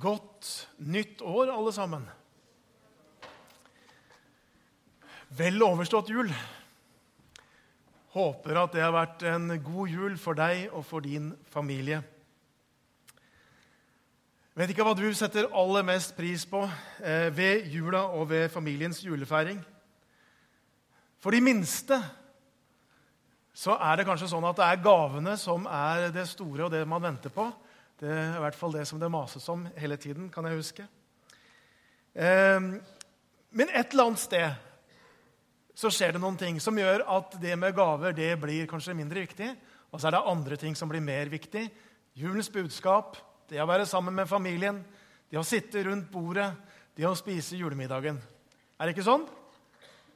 Godt nytt år, alle sammen. Vel overstått jul. Håper at det har vært en god jul for deg og for din familie. Vet ikke hva du setter aller mest pris på eh, ved jula og ved familiens julefeiring. For de minste så er det kanskje sånn at det er gavene som er det store og det man venter på. Det er i hvert fall det som det mases om hele tiden, kan jeg huske. Ehm, men et eller annet sted så skjer det noen ting som gjør at det med gaver det blir kanskje mindre viktig. Og så er det andre ting som blir mer viktig. Julens budskap, det å være sammen med familien, det å sitte rundt bordet, det å spise julemiddagen. Er det ikke sånn?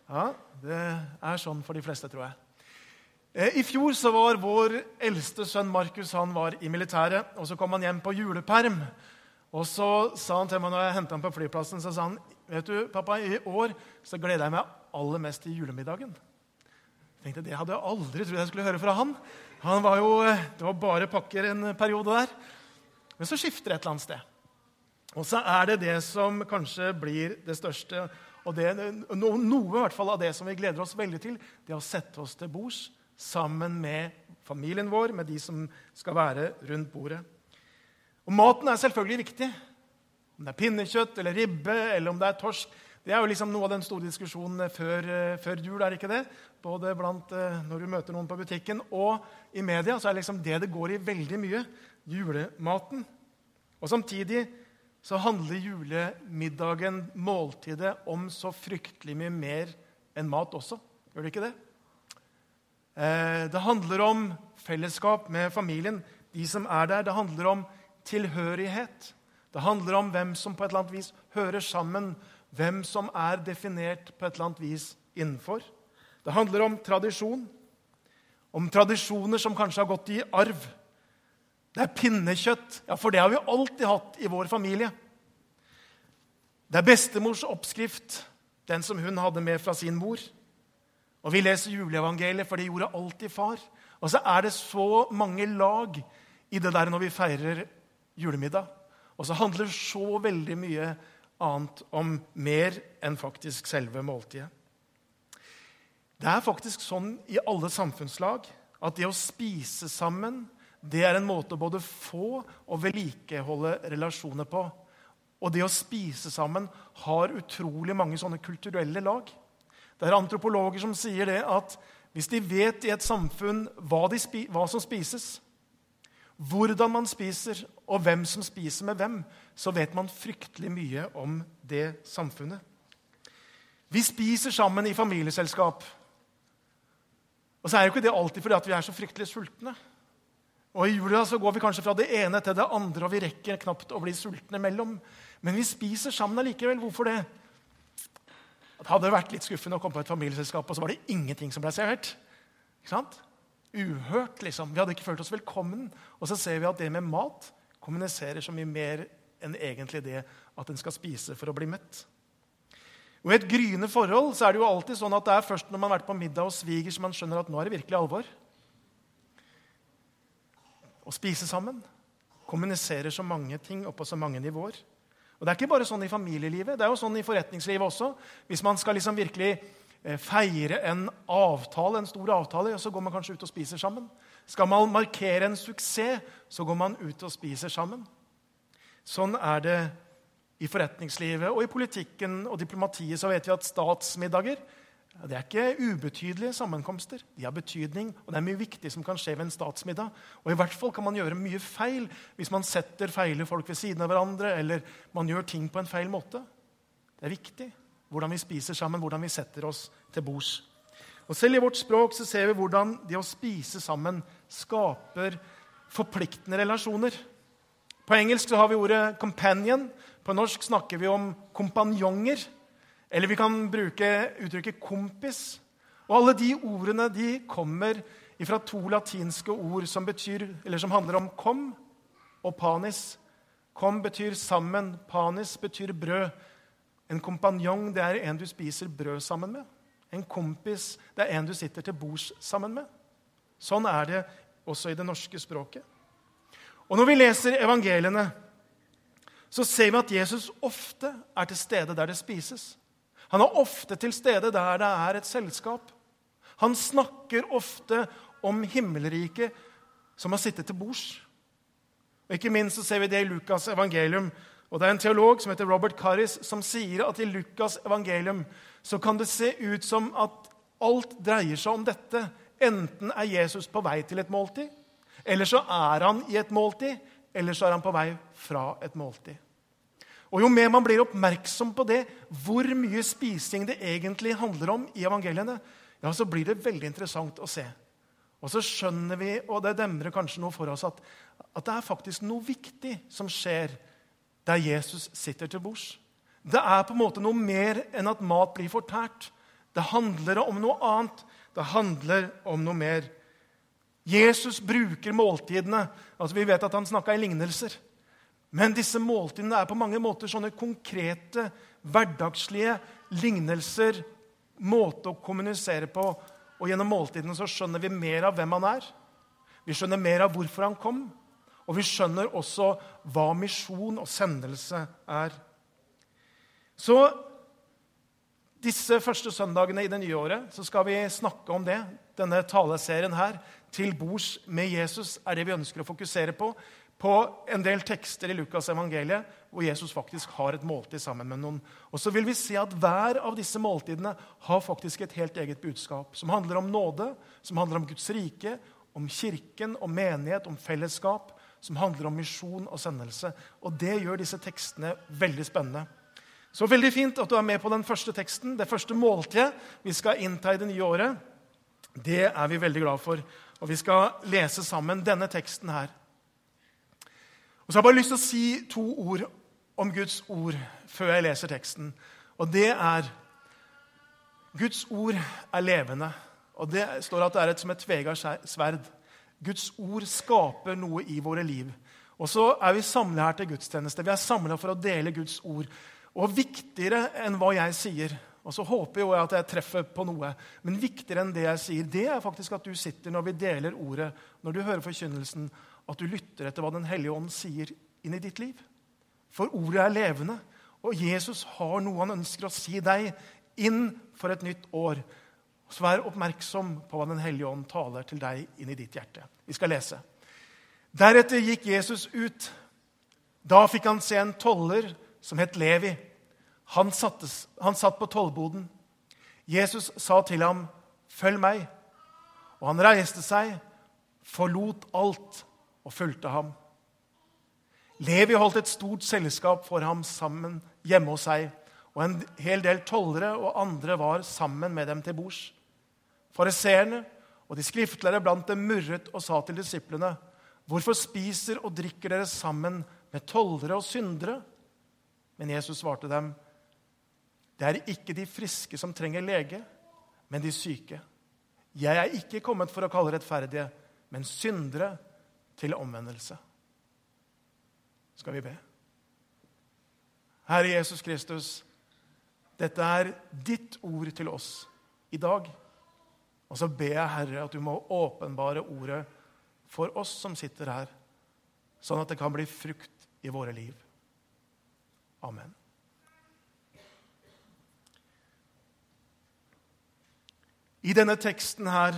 Ja, det er sånn for de fleste, tror jeg. Eh, I fjor så var vår eldste sønn Markus han var i militæret. og Så kom han hjem på juleperm. Og så sa han til meg når jeg hentet ham på flyplassen, så sa han, vet du, pappa, i år så gleder jeg meg aller mest til julemiddagen. Jeg tenkte, Det hadde jeg aldri trodd jeg skulle høre fra han. Han var jo, eh, Det var bare pakker en periode der. Men så skifter det et eller annet sted. Og så er det det som kanskje blir det største, og det, noe, noe i hvert fall av det som vi gleder oss veldig til, det å sette oss til bords sammen med familien vår, med de som skal være rundt bordet. Og Maten er selvfølgelig viktig. Om det er pinnekjøtt eller ribbe eller om det er torsk. Det er jo liksom noe av den store diskusjonen før, eh, før jul. er det ikke det? Både blant, eh, når du møter noen på butikken og i media. så er det liksom det det går i veldig mye. Julematen. Og Samtidig så handler julemiddagen, måltidet, om så fryktelig mye mer enn mat også. Gjør det ikke det? Eh, det handler om fellesskap med familien, de som er der. Det handler om tilhørighet. Det handler om hvem som på et eller annet vis hører sammen, hvem som er definert på et eller annet vis innenfor. Det handler om tradisjon, om tradisjoner som kanskje har gått i arv. Det er pinnekjøtt, ja, for det har vi alltid hatt i vår familie. Det er bestemors oppskrift, den som hun hadde med fra sin mor. Og vi leser juleevangeliet, for det gjorde alltid far. Og så er det så mange lag i det der når vi feirer julemiddag. Og så handler så veldig mye annet om mer enn faktisk selve måltidet. Det er faktisk sånn i alle samfunnslag at det å spise sammen det er en måte å både få og vedlikeholde relasjoner på. Og det å spise sammen har utrolig mange sånne kulturelle lag. Det er antropologer som sier det at hvis de vet i et samfunn hva, spi, hva, som spises, hvordan man spiser, og hvem som spiser med hvem, så vet man fryktelig mye om det samfunnet. Vi spiser sammen i familieselskap. Og så er jo ikke det alltid fordi vi er så fryktelig sultne. Og I jula så går vi kanskje fra det ene til det andre, og vi rekker knapt å bli sultne mellom. Men vi spiser sammen allikevel. Hvorfor det? Det hadde vært litt skuffende å komme på et familieselskap, og så var det ingenting som ble servert. Ikke sant? Uhørt, liksom. Vi hadde ikke følt oss velkommen. Og så ser vi at det med mat kommuniserer så mye mer enn egentlig det at en skal spise for å bli mett. Og I et gryende forhold så er det jo alltid sånn at det er først når man har vært på middag hos svigers, man skjønner at nå er det virkelig alvor. Å spise sammen kommuniserer så mange ting og på så mange nivåer. Og Det er ikke bare sånn i familielivet, det er jo sånn i forretningslivet også. Hvis man skal liksom virkelig eh, feire en avtale, en stor avtale, så går man kanskje ut og spiser sammen. Skal man markere en suksess, så går man ut og spiser sammen. Sånn er det i forretningslivet og i politikken og diplomatiet. Så vet vi at statsmiddager det er ikke ubetydelige sammenkomster. De har betydning, og det er mye viktig som kan skje ved en statsmiddag. Og i hvert fall kan man gjøre mye feil hvis man setter feile folk ved siden av hverandre, eller man gjør ting på en feil måte. Det er viktig hvordan vi spiser sammen, hvordan vi setter oss til bords. Og Selv i vårt språk så ser vi hvordan det å spise sammen skaper forpliktende relasjoner. På engelsk så har vi ordet 'companion'. På norsk snakker vi om kompanjonger. Eller vi kan bruke uttrykket 'kompis'. Og Alle de ordene de kommer fra to latinske ord som, betyr, som handler om 'kom' og 'panis'. Kom betyr sammen. Panis betyr brød. En kompanjong det er en du spiser brød sammen med. En kompis det er en du sitter til bords sammen med. Sånn er det også i det norske språket. Og Når vi leser evangeliene, så ser vi at Jesus ofte er til stede der det spises. Han er ofte til stede der det er et selskap. Han snakker ofte om himmelriket som har sittet til bords. Og Ikke minst så ser vi det i Lukas' evangelium. Og Det er en teolog som heter Robert Carris, som sier at i Lukas' evangelium så kan det se ut som at alt dreier seg om dette. Enten er Jesus på vei til et måltid, eller så er han i et måltid, eller så er han på vei fra et måltid. Og Jo mer man blir oppmerksom på det, hvor mye spising det egentlig handler om i evangeliene, ja, så blir det veldig interessant å se. Og så skjønner vi, og det demrer kanskje noe for oss, at, at det er faktisk noe viktig som skjer der Jesus sitter til bords. Det er på en måte noe mer enn at mat blir fortært. Det handler om noe annet. Det handler om noe mer. Jesus bruker måltidene. Altså Vi vet at han snakka i lignelser. Men disse måltidene er på mange måter sånne konkrete, hverdagslige lignelser. Måte å kommunisere på. Og gjennom måltidene så skjønner vi mer av hvem han er. Vi skjønner mer av hvorfor han kom. Og vi skjønner også hva misjon og sendelse er. Så disse første søndagene i det nye året så skal vi snakke om det. Denne taleserien her, 'Til bords med Jesus', er det vi ønsker å fokusere på. På en del tekster i Lukas' evangeliet hvor Jesus faktisk har et måltid sammen med noen. Og så vil vi se at Hver av disse måltidene har faktisk et helt eget budskap, som handler om nåde, som handler om Guds rike, om kirken, om menighet, om fellesskap, som handler om misjon og sendelse. Og Det gjør disse tekstene veldig spennende. Så veldig fint at du er med på den første teksten, det første måltidet vi skal innta i det nye året. Det er vi veldig glad for. Og vi skal lese sammen denne teksten her. Og så har jeg bare lyst til å si to ord om Guds ord før jeg leser teksten. Og det er Guds ord er levende. Og det står at det er et, som et tvega sverd. Guds ord skaper noe i våre liv. Og så er vi samla her til gudstjeneste. Vi er samla for å dele Guds ord. Og viktigere enn hva jeg sier og så håper jeg at jeg treffer på noe. Men viktigere enn det jeg sier, det er faktisk at du sitter når vi deler ordet, når du hører forkynnelsen, at du lytter etter hva Den hellige ånd sier inn i ditt liv. For ordet er levende, og Jesus har noe han ønsker å si deg inn for et nytt år. Så vær oppmerksom på hva Den hellige ånd taler til deg inn i ditt hjerte. Vi skal lese. Deretter gikk Jesus ut. Da fikk han se en toller som het Levi. Han, sattes, han satt på tollboden. Jesus sa til ham, 'Følg meg.' Og han reiste seg, forlot alt og fulgte ham. Levi holdt et stort selskap for ham sammen hjemme hos seg, og en hel del tollere og andre var sammen med dem til bords. Fariseerne og de skriftlærde blant dem murret og sa til disiplene.: Hvorfor spiser og drikker dere sammen med tollere og syndere? Men Jesus svarte dem, det er ikke de friske som trenger lege, men de syke. Jeg er ikke kommet for å kalle rettferdige, men syndere til omvendelse. Skal vi be? Herre Jesus Kristus, dette er ditt ord til oss i dag. Og så ber jeg, Herre, at du må åpenbare ordet for oss som sitter her, sånn at det kan bli frukt i våre liv. Amen. I denne teksten her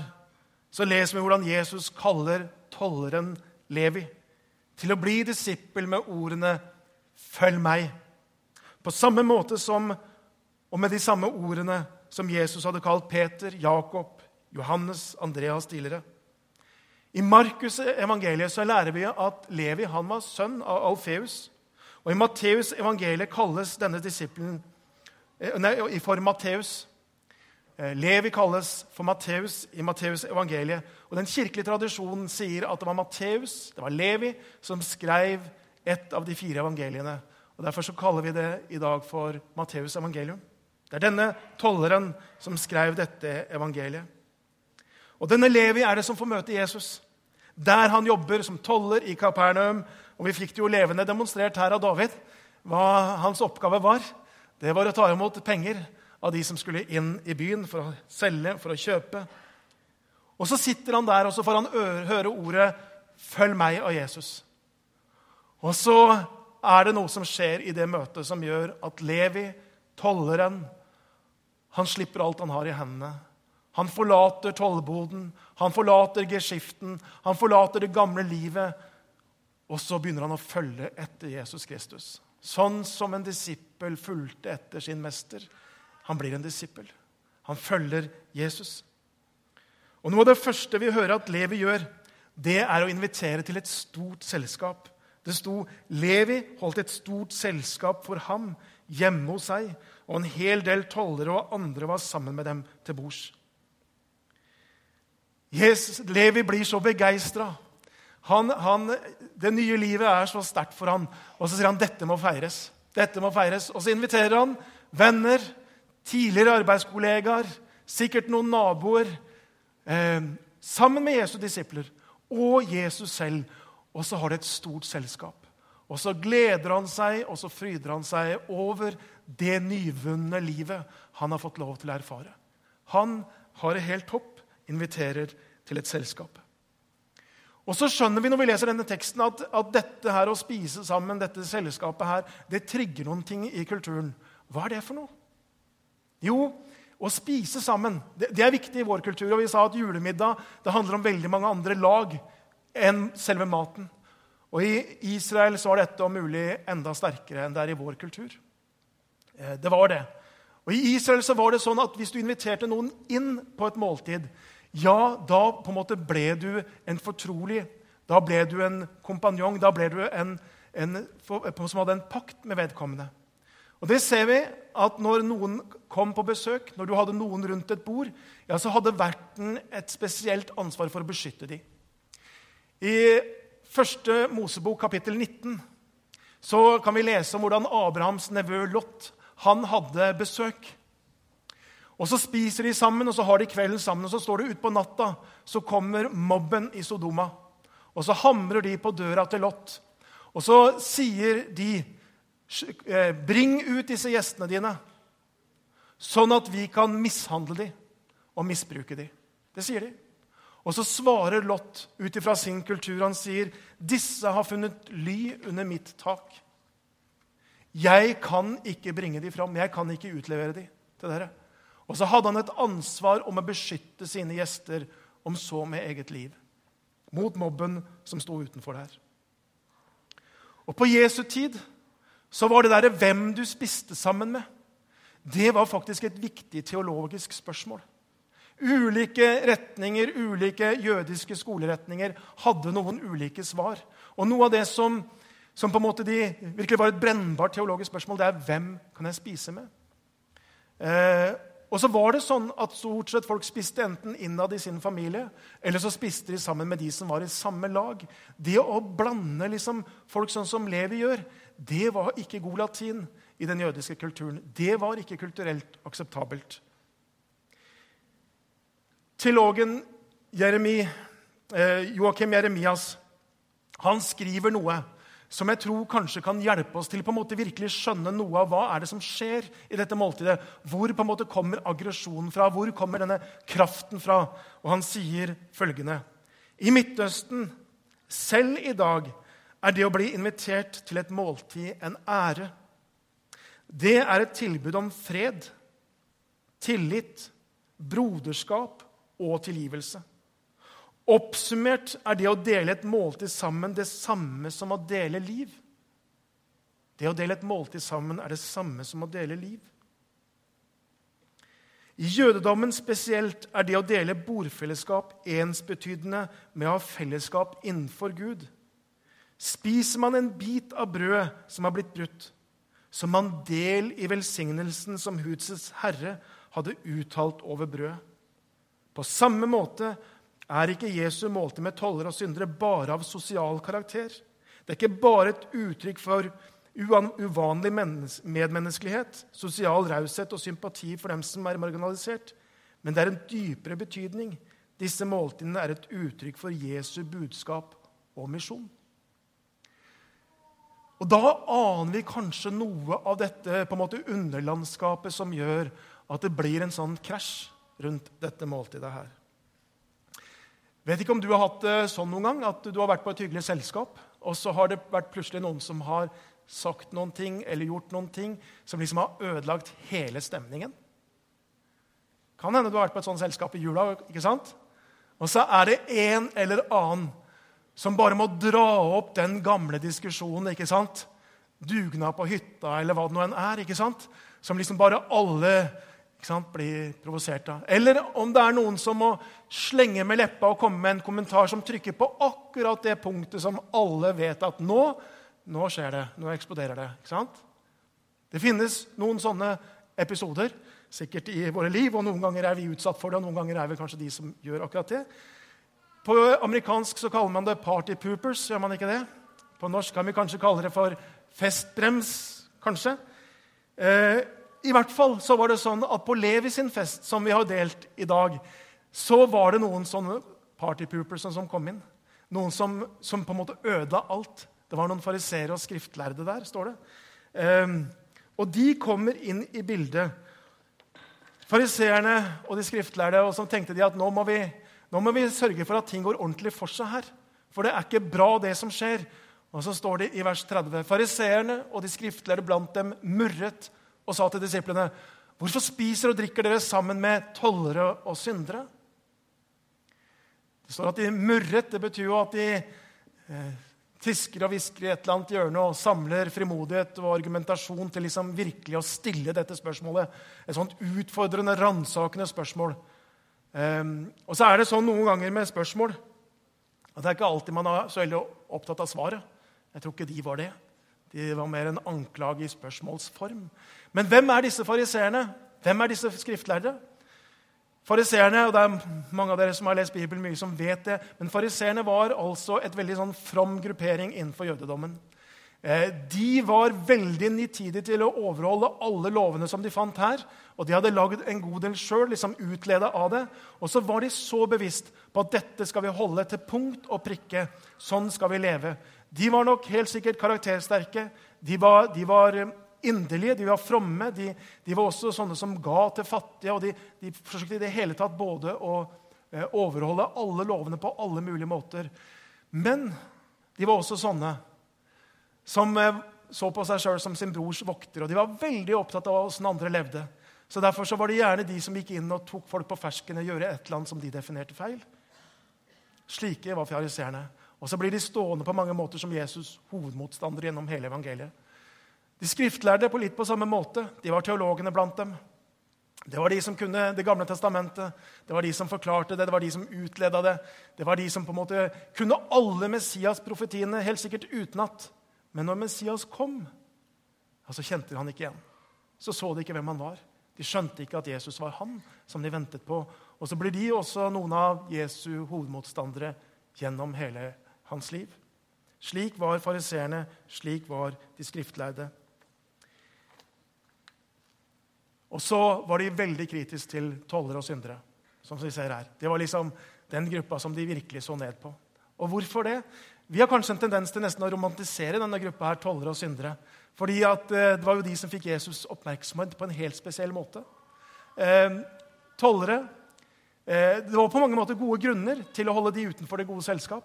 så leser vi hvordan Jesus kaller tolleren Levi til å bli disippel med ordene 'Følg meg'. På samme måte som, og med de samme ordene som Jesus hadde kalt Peter, Jakob, Johannes, Andreas tidligere. I Markus' evangeliet så lærer vi at Levi han var sønn av Alfeus. Og I Matteus' evangeliet kalles denne disippelen eh, nei, for Matteus Levi kalles for Matteus i Matteus evangeliet. Og Den kirkelige tradisjonen sier at det var Matteus, det var Levi, som skrev et av de fire evangeliene. Og Derfor så kaller vi det i dag for Matteus evangelium. Det er denne tolleren som skrev dette evangeliet. Og Denne Levi er det som får møte Jesus. Der han jobber som toller i Kapernaum. Og Vi fikk det jo levende demonstrert her av David hva hans oppgave var. Det var å ta imot penger av de som skulle inn i byen for å selge, for å kjøpe. Og så sitter han der, og så får han høre ordet 'Følg meg' av Jesus. Og så er det noe som skjer i det møtet som gjør at Levi, tolleren, han slipper alt han har i hendene. Han forlater tollboden, han forlater geskiften, han forlater det gamle livet. Og så begynner han å følge etter Jesus Kristus. Sånn som en disippel fulgte etter sin mester. Han blir en disippel. Han følger Jesus. Og Noe av det første vi hører at Levi gjør, det er å invitere til et stort selskap. Det sto Levi holdt et stort selskap for ham hjemme hos seg, og en hel del tollere og andre var sammen med dem til bords. Levi blir så begeistra. det nye livet er så sterkt for han. Og så sier han dette må feires. Dette må feires. Og så inviterer han venner, tidligere arbeidskollegaer, sikkert noen naboer, eh, sammen med Jesu disipler og Jesus selv. Og så har de et stort selskap. Og så gleder han seg og så fryder han seg over det nyvunne livet han har fått lov til å erfare. Han har det helt topp, inviterer til et selskap. Og så skjønner vi når vi leser denne teksten, at, at dette her å spise sammen, dette selskapet her, det trigger noen ting i kulturen. Hva er det for noe? Jo, å spise sammen. Det, det er viktig i vår kultur. Og vi sa at julemiddag det handler om veldig mange andre lag enn selve maten. Og I Israel så var dette om mulig enda sterkere enn det er i vår kultur. Eh, det var det. Og I Israel så var det sånn at hvis du inviterte noen inn på et måltid, ja, da på en måte ble du en fortrolig. Da ble du en kompanjong. Da ble du en, en som hadde en pakt med vedkommende. Og det ser vi at Når noen kom på besøk, når du hadde noen rundt et bord, ja, så hadde verten et spesielt ansvar for å beskytte dem. I første Mosebok, kapittel 19, så kan vi lese om hvordan Abrahams nevø Lot han hadde besøk. Og Så spiser de sammen, og så har de kvelden sammen. og Så står det utpå natta så kommer mobben i Sodoma. Og så hamrer de på døra til Lot. Og så sier de, 'Bring ut disse gjestene dine, sånn at vi kan mishandle dem og misbruke dem.' Det sier de. Og så svarer Lot ut ifra sin kultur. Han sier, 'Disse har funnet ly under mitt tak.' 'Jeg kan ikke bringe dem fram. Jeg kan ikke utlevere dem til dere.' Og så hadde han et ansvar om å beskytte sine gjester, om så med eget liv, mot mobben som sto utenfor der. Og på Jesu tid så var det derre hvem du spiste sammen med, det var faktisk et viktig teologisk spørsmål. Ulike retninger, ulike jødiske skoleretninger hadde noen ulike svar. Og noe av det som, som på en måte de, virkelig var et brennbart teologisk spørsmål, det er hvem kan jeg spise med? Eh, og så var det sånn at stort sett folk spiste enten innad i sin familie, eller så spiste de sammen med de som var i samme lag. Det å blande liksom folk sånn som Levi gjør, det var ikke god latin i den jødiske kulturen. Det var ikke kulturelt akseptabelt. Teologen Jeremi, eh, Joakim Jeremias han skriver noe som jeg tror kanskje kan hjelpe oss til på en måte virkelig skjønne noe av hva er det som skjer i dette måltidet. Hvor på en måte kommer aggresjonen fra? Hvor kommer denne kraften fra? Og han sier følgende.: I Midtøsten, selv i dag, er det å bli invitert til et måltid en ære. Det er et tilbud om fred, tillit, broderskap og tilgivelse. Oppsummert er det å dele et måltid sammen det samme som å dele liv. Det å dele et måltid sammen er det samme som å dele liv. I jødedommen spesielt er det å dele bordfellesskap ensbetydende med å ha fellesskap innenfor Gud. Spiser man en bit av brød som har blitt brutt, som man del i velsignelsen som husets herre hadde uttalt over brødet. På samme måte er ikke Jesu måltid med tollere og syndere bare av sosial karakter. Det er ikke bare et uttrykk for uvanlig medmenneskelighet, sosial raushet og sympati for dem som er marginalisert, men det er en dypere betydning. Disse måltidene er et uttrykk for Jesu budskap og misjon. Og Da aner vi kanskje noe av dette på en måte underlandskapet som gjør at det blir en sånn krasj rundt dette måltidet her. Vet ikke om du har hatt det sånn noen gang at du har vært på et hyggelig selskap, og så har det vært plutselig noen som har sagt noen ting eller gjort noen ting som liksom har ødelagt hele stemningen. Kan hende du har vært på et sånt selskap i jula. ikke sant? Og så er det en eller annen som bare må dra opp den gamle diskusjonen. ikke sant? Dugnad på hytta eller hva det nå enn er. ikke sant? Som liksom bare alle ikke sant, blir provosert av. Eller om det er noen som må slenge med leppa og komme med en kommentar som trykker på akkurat det punktet som alle vet at nå, nå skjer det. Nå eksploderer det. ikke sant? Det finnes noen sånne episoder sikkert i våre liv, og noen ganger er vi utsatt for det, og noen ganger er vi kanskje de som gjør akkurat det. På amerikansk så kaller man det 'party poopers'. gjør man ikke det? På norsk kan vi kanskje kalle det for festbrems. kanskje. Eh, I hvert fall så var det sånn at på Levi sin fest, som vi har delt i dag, så var det noen sånne party poopers som kom inn. Noen som, som på en måte ødela alt. Det var noen fariseere og skriftlærde der, står det. Eh, og de kommer inn i bildet fariseerne og de skriftlærde, og så tenkte de at nå må, vi, nå må, vi, sørge for at ting går ordentlig for seg her. For det er ikke bra, det som skjer. Og så står det i vers 30.: Fariseerne og de skriftlærde blant dem murret og sa til disiplene.: Hvorfor spiser og drikker dere sammen med tollere og syndere? Det står at de murret. Det betyr jo at de eh, tisker og hvisker i et eller annet hjørne og samler frimodighet og argumentasjon til liksom virkelig å stille dette spørsmålet. Et sånt utfordrende, ransakende spørsmål. Um, og så er det sånn noen ganger med spørsmål at det er ikke alltid man er så veldig opptatt av svaret. Jeg tror ikke de var det. De var mer en anklage i spørsmålsform. Men hvem er disse fariseerne? Hvem er disse skriftlærde? Fariseerne, og det er mange av dere som har lest Bibelen mye, som vet det, men fariseerne var altså et veldig sånn from gruppering innenfor jødedommen. Eh, de var veldig nitidige til å overholde alle lovene som de fant her. Og de hadde lagd en god del sjøl, liksom utleda av det. Og så var de så bevisst på at dette skal vi holde til punkt og prikke. Sånn skal vi leve. De var nok helt sikkert karaktersterke. De var, de var inderlige, de var fromme. De, de, var også sånne som ga til fattige. og De, de forsøkte i det hele tatt både å eh, overholde alle lovene på alle mulige måter. Men de var også sånne som eh, så på seg sjøl som sin brors vokter. Og de var veldig opptatt av åssen andre levde. Så Derfor så var det gjerne de som gikk inn og tok folk på fersken og gjøre et eller annet som de definerte feil. Slike var fariseerne. Og så blir de stående på mange måter som Jesus' hovedmotstander gjennom hele evangeliet. De skriftlærde på litt på samme måte. De var teologene blant dem. Det var de som kunne Det gamle testamentet, det var de som forklarte det, det var de som utleda det. Det var de som på en måte kunne alle Messias-profetiene, helt sikkert utenat. Men når Messias kom, så kjente han ikke igjen. Så så de ikke hvem han var. De skjønte ikke at Jesus var han som de ventet på. Og så blir de også noen av Jesu hovedmotstandere gjennom hele hans liv. Slik var fariseerne, slik var de skriftlærde. Og så var de veldig kritiske til tollere og syndere. som vi ser her. Det var liksom den gruppa som de virkelig så ned på. Og hvorfor det? Vi har kanskje en tendens til nesten å romantisere denne gruppa her, tollere og syndere. Fordi at, eh, Det var jo de som fikk Jesus oppmerksomhet på en helt spesiell måte. Eh, tollere eh, Det var på mange måter gode grunner til å holde de utenfor det gode selskap.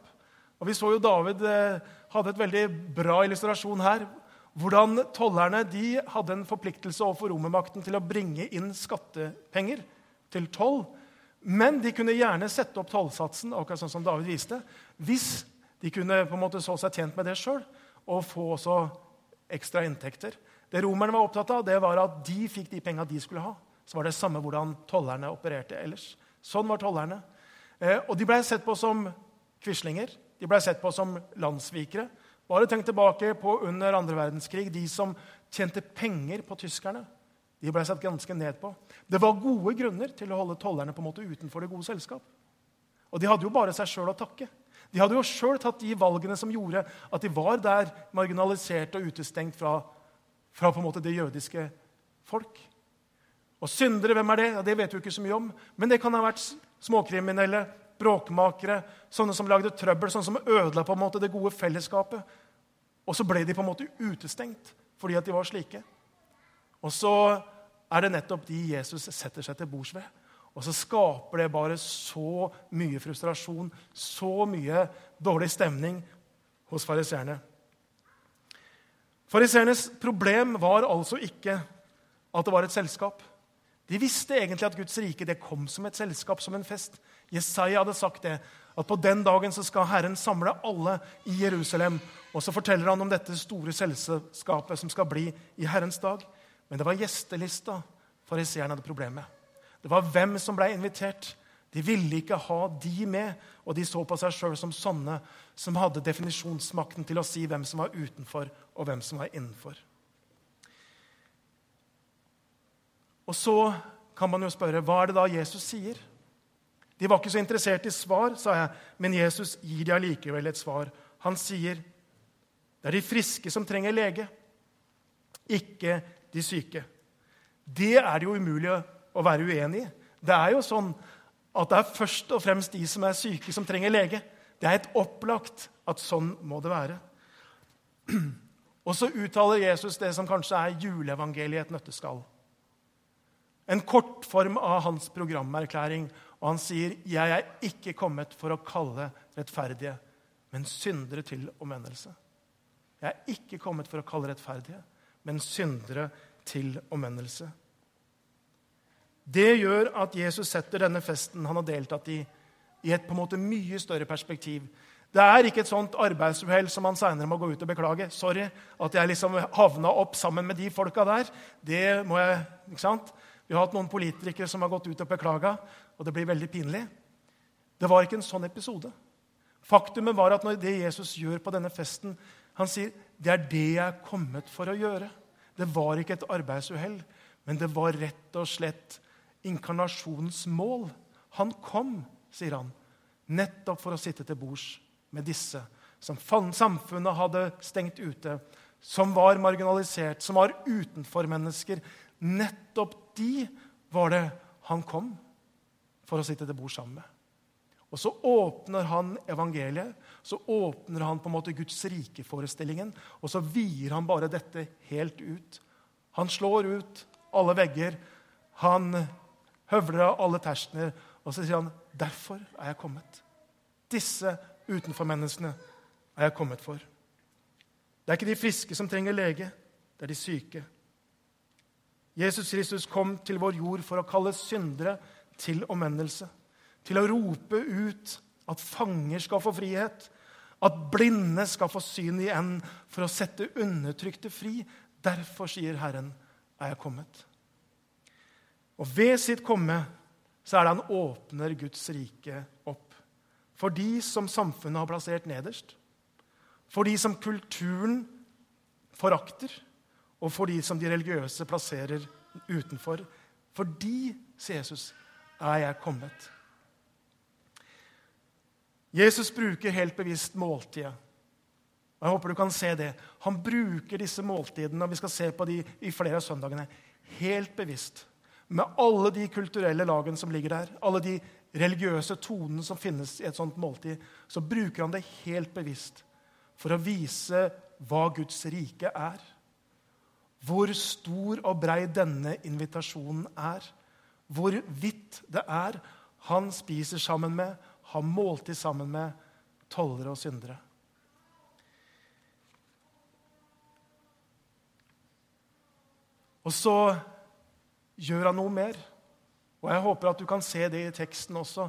Og Vi så jo David eh, hadde et veldig bra illustrasjon her hvordan tollerne de hadde en forpliktelse overfor romermakten til å bringe inn skattepenger til toll. Men de kunne gjerne sette opp tollsatsen akkurat sånn som David viste, hvis de kunne på en måte så seg tjent med det sjøl og få også ekstra inntekter. Det romerne var opptatt av, det var at de fikk de penga de skulle ha. Så var det samme hvordan tollerne opererte ellers. Sånn var tollerne. Eh, og de blei sett på som quislinger. De blei sett på som landssvikere. Bare tenk tilbake på under andre verdenskrig. De som tjente penger på tyskerne, de ble satt ganske ned på. Det var gode grunner til å holde tollerne på en måte utenfor det gode selskap. Og de hadde jo bare seg sjøl å takke. De hadde jo sjøl tatt de valgene som gjorde at de var der marginalisert og utestengt fra, fra på en måte det jødiske folk. Og syndere, hvem er det? Ja, det vet vi ikke så mye om. Men det kan ha vært småkriminelle, bråkmakere, sånne som lagde trøbbel, sånne som ødela på en måte det gode fellesskapet. Og så ble de på en måte utestengt fordi at de var slike. Og så er det nettopp de Jesus setter seg til bords ved. Og så skaper det bare så mye frustrasjon, så mye dårlig stemning hos fariseerne. Fariseernes problem var altså ikke at det var et selskap. De visste egentlig at Guds rike det kom som et selskap, som en fest. Jesaja hadde sagt det, at på den dagen så skal Herren samle alle i Jerusalem. Og så forteller han om dette store selskapet som skal bli i Herrens dag. Men det var gjestelista fariseerne hadde problemer med. Det var hvem som ble invitert. De ville ikke ha de med, og de så på seg sjøl som sånne som hadde definisjonsmakten til å si hvem som var utenfor, og hvem som var innenfor. Og så kan man jo spørre hva er det da Jesus sier? De var ikke så interessert i svar, sa jeg, men Jesus gir de allikevel et svar. Han sier, 'Det er de friske som trenger lege, ikke de syke.' Det er det jo umulig å være uenig i. Det er jo sånn at det er først og fremst de som er syke, som trenger lege. Det er helt opplagt at sånn må det være. Og så uttaler Jesus det som kanskje er juleevangeliet i et nøtteskall. En kortform av hans programerklæring. Og han sier, 'Jeg er ikke kommet for å kalle rettferdige, men syndere til omvendelse.' Jeg er ikke kommet for å kalle rettferdige, men syndere til omvendelse. Det gjør at Jesus setter denne festen han har deltatt i, i et på en måte mye større perspektiv. Det er ikke et sånt arbeidsuhell som han seinere må gå ut og beklage. Sorry at jeg liksom havna opp sammen med de folka der. Det må jeg, ikke sant? Vi har hatt noen politikere som har gått ut og beklaga, og det blir veldig pinlig. Det var ikke en sånn episode. Faktumet var at når det Jesus gjør på denne festen Han sier det er det jeg er kommet for å gjøre. Det var ikke et arbeidsuhell, men det var rett og slett inkarnasjonens mål. Han kom, sier han, nettopp for å sitte til bords med disse som samfunnet hadde stengt ute, som var marginalisert, som var utenfor mennesker. Nettopp de var det han kom for å sitte til bords sammen med. Og så åpner han evangeliet, så åpner han på en måte Guds rike-forestillingen, og så vier han bare dette helt ut. Han slår ut alle vegger. Han høvler av alle terskler, og så sier han, 'Derfor er jeg kommet.' Disse utenfor-menneskene er jeg kommet for. Det er ikke de friske som trenger lege, det er de syke. Jesus Kristus kom til vår jord for å kalle syndere til omvendelse. Til å rope ut at fanger skal få frihet, at blinde skal få syn igjen, for å sette undertrykte fri. Derfor, sier Herren, er jeg kommet. Og ved sitt komme så er det han åpner Guds rike opp. For de som samfunnet har plassert nederst, for de som kulturen forakter, og for de som de religiøse plasserer utenfor. For de, sier Jesus, er jeg kommet. Jesus bruker helt bevisst måltidet. Og jeg håper du kan se det. Han bruker disse måltidene og vi skal se på de i flere av søndagene, helt bevisst med alle de kulturelle lagene som ligger der, alle de religiøse tonene som finnes i et sånt måltid, så bruker han det helt bevisst for å vise hva Guds rike er. Hvor stor og brei denne invitasjonen er. Hvor vidt det er. Han spiser sammen med, har måltid sammen med tollere og syndere. Og så gjør han noe mer. Og jeg håper at du kan se det i teksten også.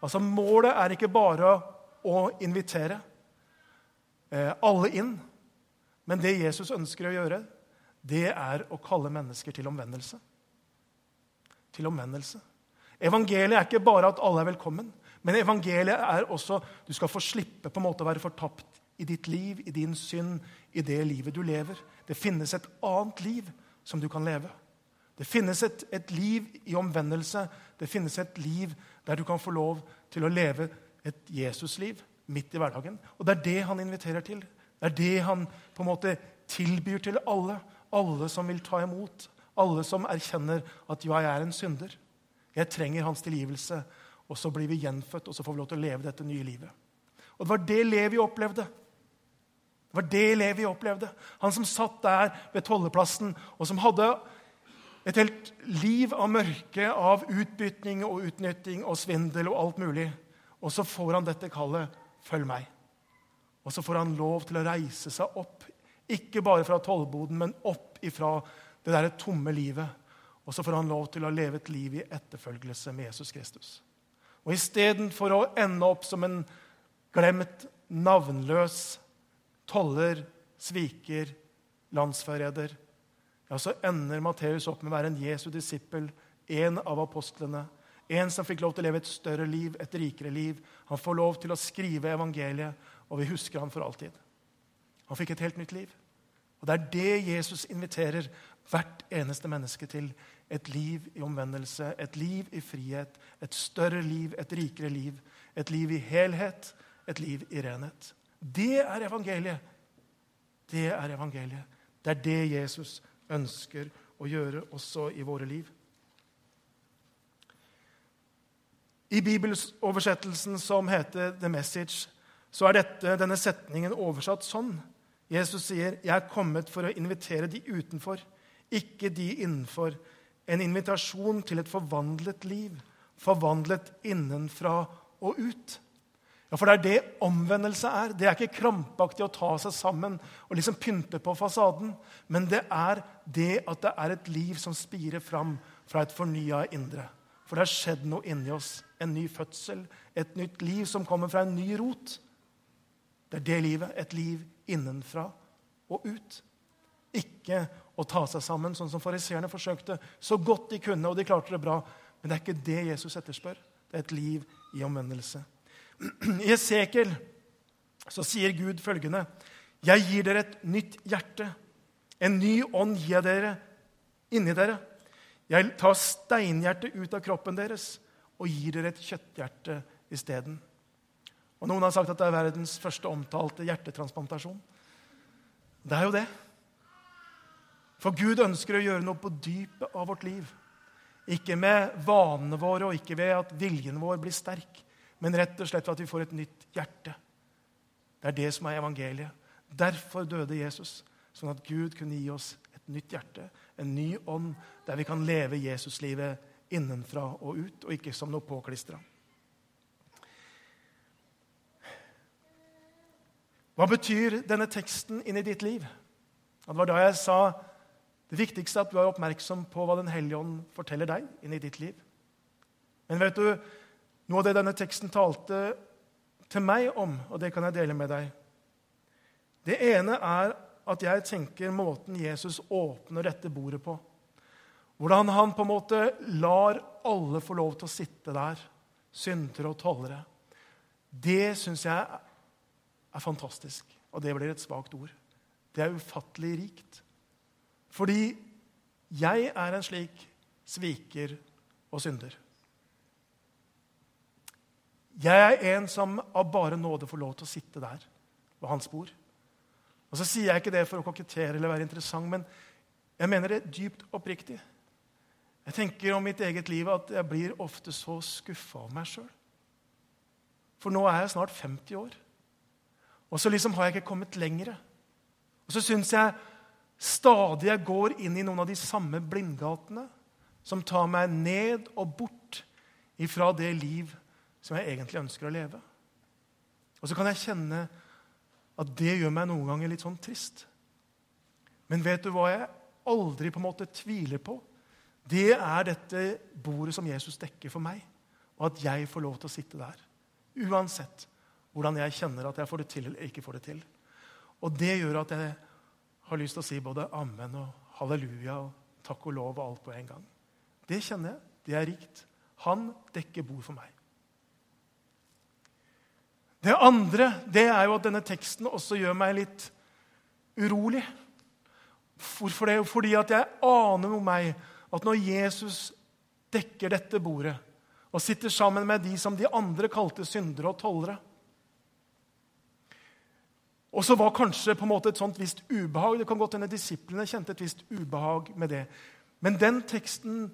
Altså, Målet er ikke bare å invitere eh, alle inn. Men det Jesus ønsker å gjøre, det er å kalle mennesker til omvendelse. Til omvendelse. Evangeliet er ikke bare at alle er velkommen, men evangeliet er også du skal få slippe på en måte å være fortapt i ditt liv, i din synd, i det livet du lever. Det finnes et annet liv som du kan leve. Det finnes et, et, liv i omvendelse. Det finnes et liv der du kan få lov til å leve et Jesusliv midt i hverdagen. Og det er det han inviterer til. Det er det han på en måte tilbyr til alle. Alle som vil ta imot. Alle som erkjenner at ja, jeg er en synder. Jeg trenger hans tilgivelse. Og så blir vi gjenfødt, og så får vi lov til å leve dette nye livet. Og Det var det Levi opplevde. Det var det Levi opplevde. Han som satt der ved tolleplassen, og som hadde et helt liv av mørke, av utbytning og utnytting og svindel og alt mulig. Og så får han dette kallet 'følg meg'. Og så får han lov til å reise seg opp Ikke bare fra tollboden, men opp ifra det der tomme livet. Og så får han lov til å leve et liv i etterfølgelse med Jesus Kristus. Og istedenfor å ende opp som en glemt, navnløs toller, sviker, landsforræder, ja, så ender Matteus opp med å være en Jesu disippel, en av apostlene. En som fikk lov til å leve et større liv, et rikere liv. Han får lov til å skrive evangeliet, og vi husker ham for alltid. Han fikk et helt nytt liv. Og Det er det Jesus inviterer hvert eneste menneske til. Et liv i omvendelse, et liv i frihet, et større liv, et rikere liv. Et liv i helhet, et liv i renhet. Det er evangeliet. Det er evangeliet. Det er det Jesus ønsker å gjøre også i våre liv. I bibelsoversettelsen som heter The Message, så er dette, denne setningen oversatt sånn. Jesus sier, 'Jeg er kommet for å invitere de utenfor, ikke de innenfor.' En invitasjon til et forvandlet liv, forvandlet innenfra og ut. Ja, For det er det omvendelse er. Det er ikke krampaktig å ta seg sammen og liksom pynte på fasaden. Men det er det at det er et liv som spirer fram fra et fornya indre. For det har skjedd noe inni oss. En ny fødsel, et nytt liv som kommer fra en ny rot. Det er det livet. Et liv innenfra og ut. Ikke å ta seg sammen, sånn som fariseerne forsøkte så godt de kunne. og de klarte det bra. Men det er ikke det Jesus etterspør. Det er et liv i omvendelse. I Esekiel så sier Gud følgende.: Jeg gir dere et nytt hjerte. En ny ånd gir jeg dere inni dere. Jeg tar steinhjertet ut av kroppen deres og gir dere et kjøtthjerte isteden. Og Noen har sagt at det er verdens første omtalte hjertetransplantasjon. Det er jo det. For Gud ønsker å gjøre noe på dypet av vårt liv. Ikke med vanene våre og ikke ved at viljen vår blir sterk, men rett og slett ved at vi får et nytt hjerte. Det er det som er evangeliet. Derfor døde Jesus, sånn at Gud kunne gi oss et nytt hjerte, en ny ånd, der vi kan leve Jesuslivet innenfra og ut, og ikke som noe påklistra. Hva betyr denne teksten inn i ditt liv? Det var da jeg sa det viktigste at du er oppmerksom på hva Den hellige ånd forteller deg inn i ditt liv. Men vet du, noe av det denne teksten talte til meg om, og det kan jeg dele med deg Det ene er at jeg tenker måten Jesus åpner dette bordet på. Hvordan han på en måte lar alle få lov til å sitte der, syndere og tollere. Det syns jeg er fantastisk. Og det blir et svakt ord. Det er ufattelig rikt. Fordi jeg er en slik sviker og synder. Jeg er en som av bare nåde får lov til å sitte der ved hans bord. Og så sier jeg ikke det for å kokettere eller være interessant, men jeg mener det dypt oppriktig. Jeg tenker om mitt eget liv at jeg blir ofte så skuffa av meg sjøl. For nå er jeg snart 50 år. Og så liksom har jeg ikke kommet lenger. Og så syns jeg stadig jeg går inn i noen av de samme blindgatene som tar meg ned og bort ifra det liv som jeg egentlig ønsker å leve. Og så kan jeg kjenne at det gjør meg noen ganger litt sånn trist. Men vet du hva jeg aldri på en måte tviler på? Det er dette bordet som Jesus dekker for meg, og at jeg får lov til å sitte der. Uansett hvordan jeg kjenner at jeg får det til eller ikke får det til. Og det gjør at jeg har lyst til å si både amen og halleluja og takk og lov og alt på en gang. Det kjenner jeg. Det er rikt. Han dekker bord for meg. Det andre det er jo at denne teksten også gjør meg litt urolig. Hvorfor det? Fordi at jeg aner med meg at når Jesus dekker dette bordet og sitter sammen med de som de andre kalte syndere og tollere, og så var kanskje på en måte et sånt visst ubehag. Det kan godt hende disiplene kjente et visst ubehag med det. Men den teksten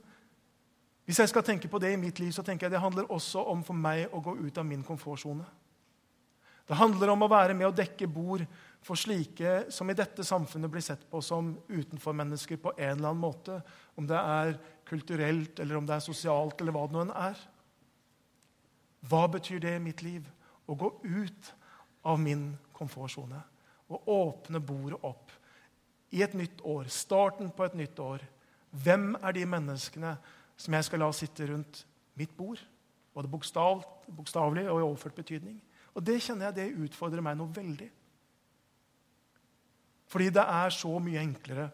Hvis jeg skal tenke på det i mitt liv, så tenker jeg det handler også om for meg å gå ut av min komfortsone. Det handler om å være med å dekke bord for slike som i dette samfunnet blir sett på som utenformennesker på en eller annen måte. Om det er kulturelt, eller om det er sosialt, eller hva det nå enn er. Hva betyr det i mitt liv? Å gå ut av min komfortsone. å åpne bordet opp i et nytt år, starten på et nytt år. Hvem er de menneskene som jeg skal la sitte rundt mitt bord? Både bokstav, bokstavelig og i overført betydning. Og det kjenner jeg det utfordrer meg noe veldig. Fordi det er så mye enklere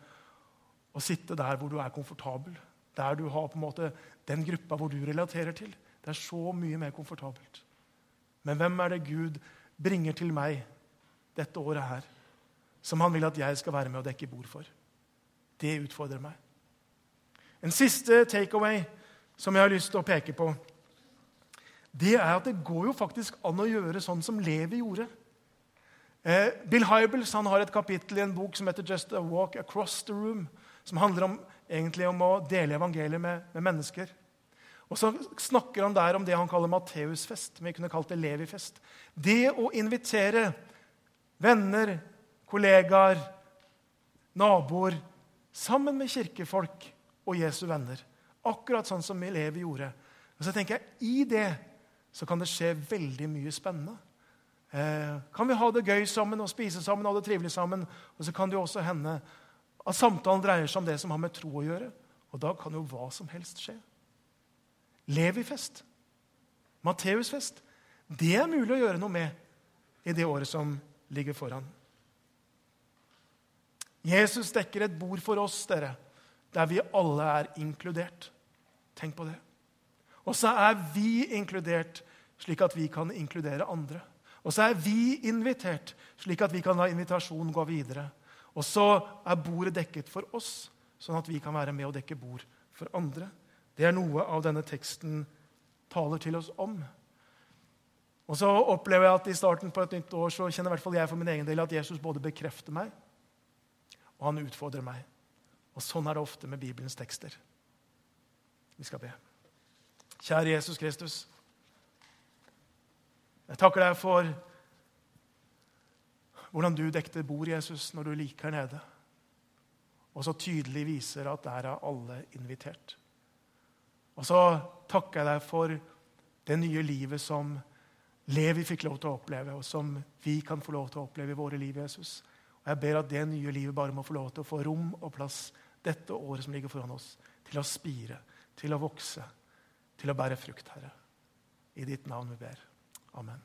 å sitte der hvor du er komfortabel. Der du har på en måte den gruppa hvor du relaterer til. Det er så mye mer komfortabelt. Men hvem er det Gud bringer til meg dette året her, som han vil at jeg skal være med og dekke bord for? Det utfordrer meg. En siste takeaway som jeg har lyst til å peke på, det er at det går jo faktisk an å gjøre sånn som Levi gjorde. Eh, Bill Hybels han har et kapittel i en bok som heter 'Just a Walk Across the Room', som handler om, egentlig om å dele evangeliet med, med mennesker. Og så snakker han der om det han kaller Matteusfest. Vi kunne kalt det Levi-fest. Det å invitere venner, kollegaer, naboer sammen med kirkefolk og Jesu venner. Akkurat sånn som Levi gjorde. Og så tenker jeg, I det så kan det skje veldig mye spennende. Eh, kan vi ha det gøy sammen og spise sammen og ha det trivelig sammen? Og så kan det jo også hende at samtalen dreier seg om det som har med tro å gjøre. Og da kan jo hva som helst skje. Levi-fest, Matteus-fest, det er mulig å gjøre noe med i det året som ligger foran. Jesus dekker et bord for oss, dere, der vi alle er inkludert. Tenk på det. Og så er vi inkludert slik at vi kan inkludere andre. Og så er vi invitert, slik at vi kan la invitasjonen gå videre. Og så er bordet dekket for oss, sånn at vi kan være med og dekke bord for andre. Det er noe av denne teksten taler til oss om. Og så opplever jeg at I starten på et nytt år så kjenner i hvert fall jeg for min egen del at Jesus både bekrefter meg og han utfordrer meg. Og Sånn er det ofte med Bibelens tekster. Vi skal be. Kjære Jesus Kristus. Jeg takker deg for hvordan du dekte bord, Jesus, når du liker nede. Og så tydelig viser at der er alle invitert. Og så takker jeg deg for det nye livet som Levi fikk lov til å oppleve, og som vi kan få lov til å oppleve i våre liv, Jesus. Og Jeg ber at det nye livet bare må få lov til å få rom og plass dette året som ligger foran oss, til å spire, til å vokse, til å bære frukt, Herre. I ditt navn vi ber. Amen.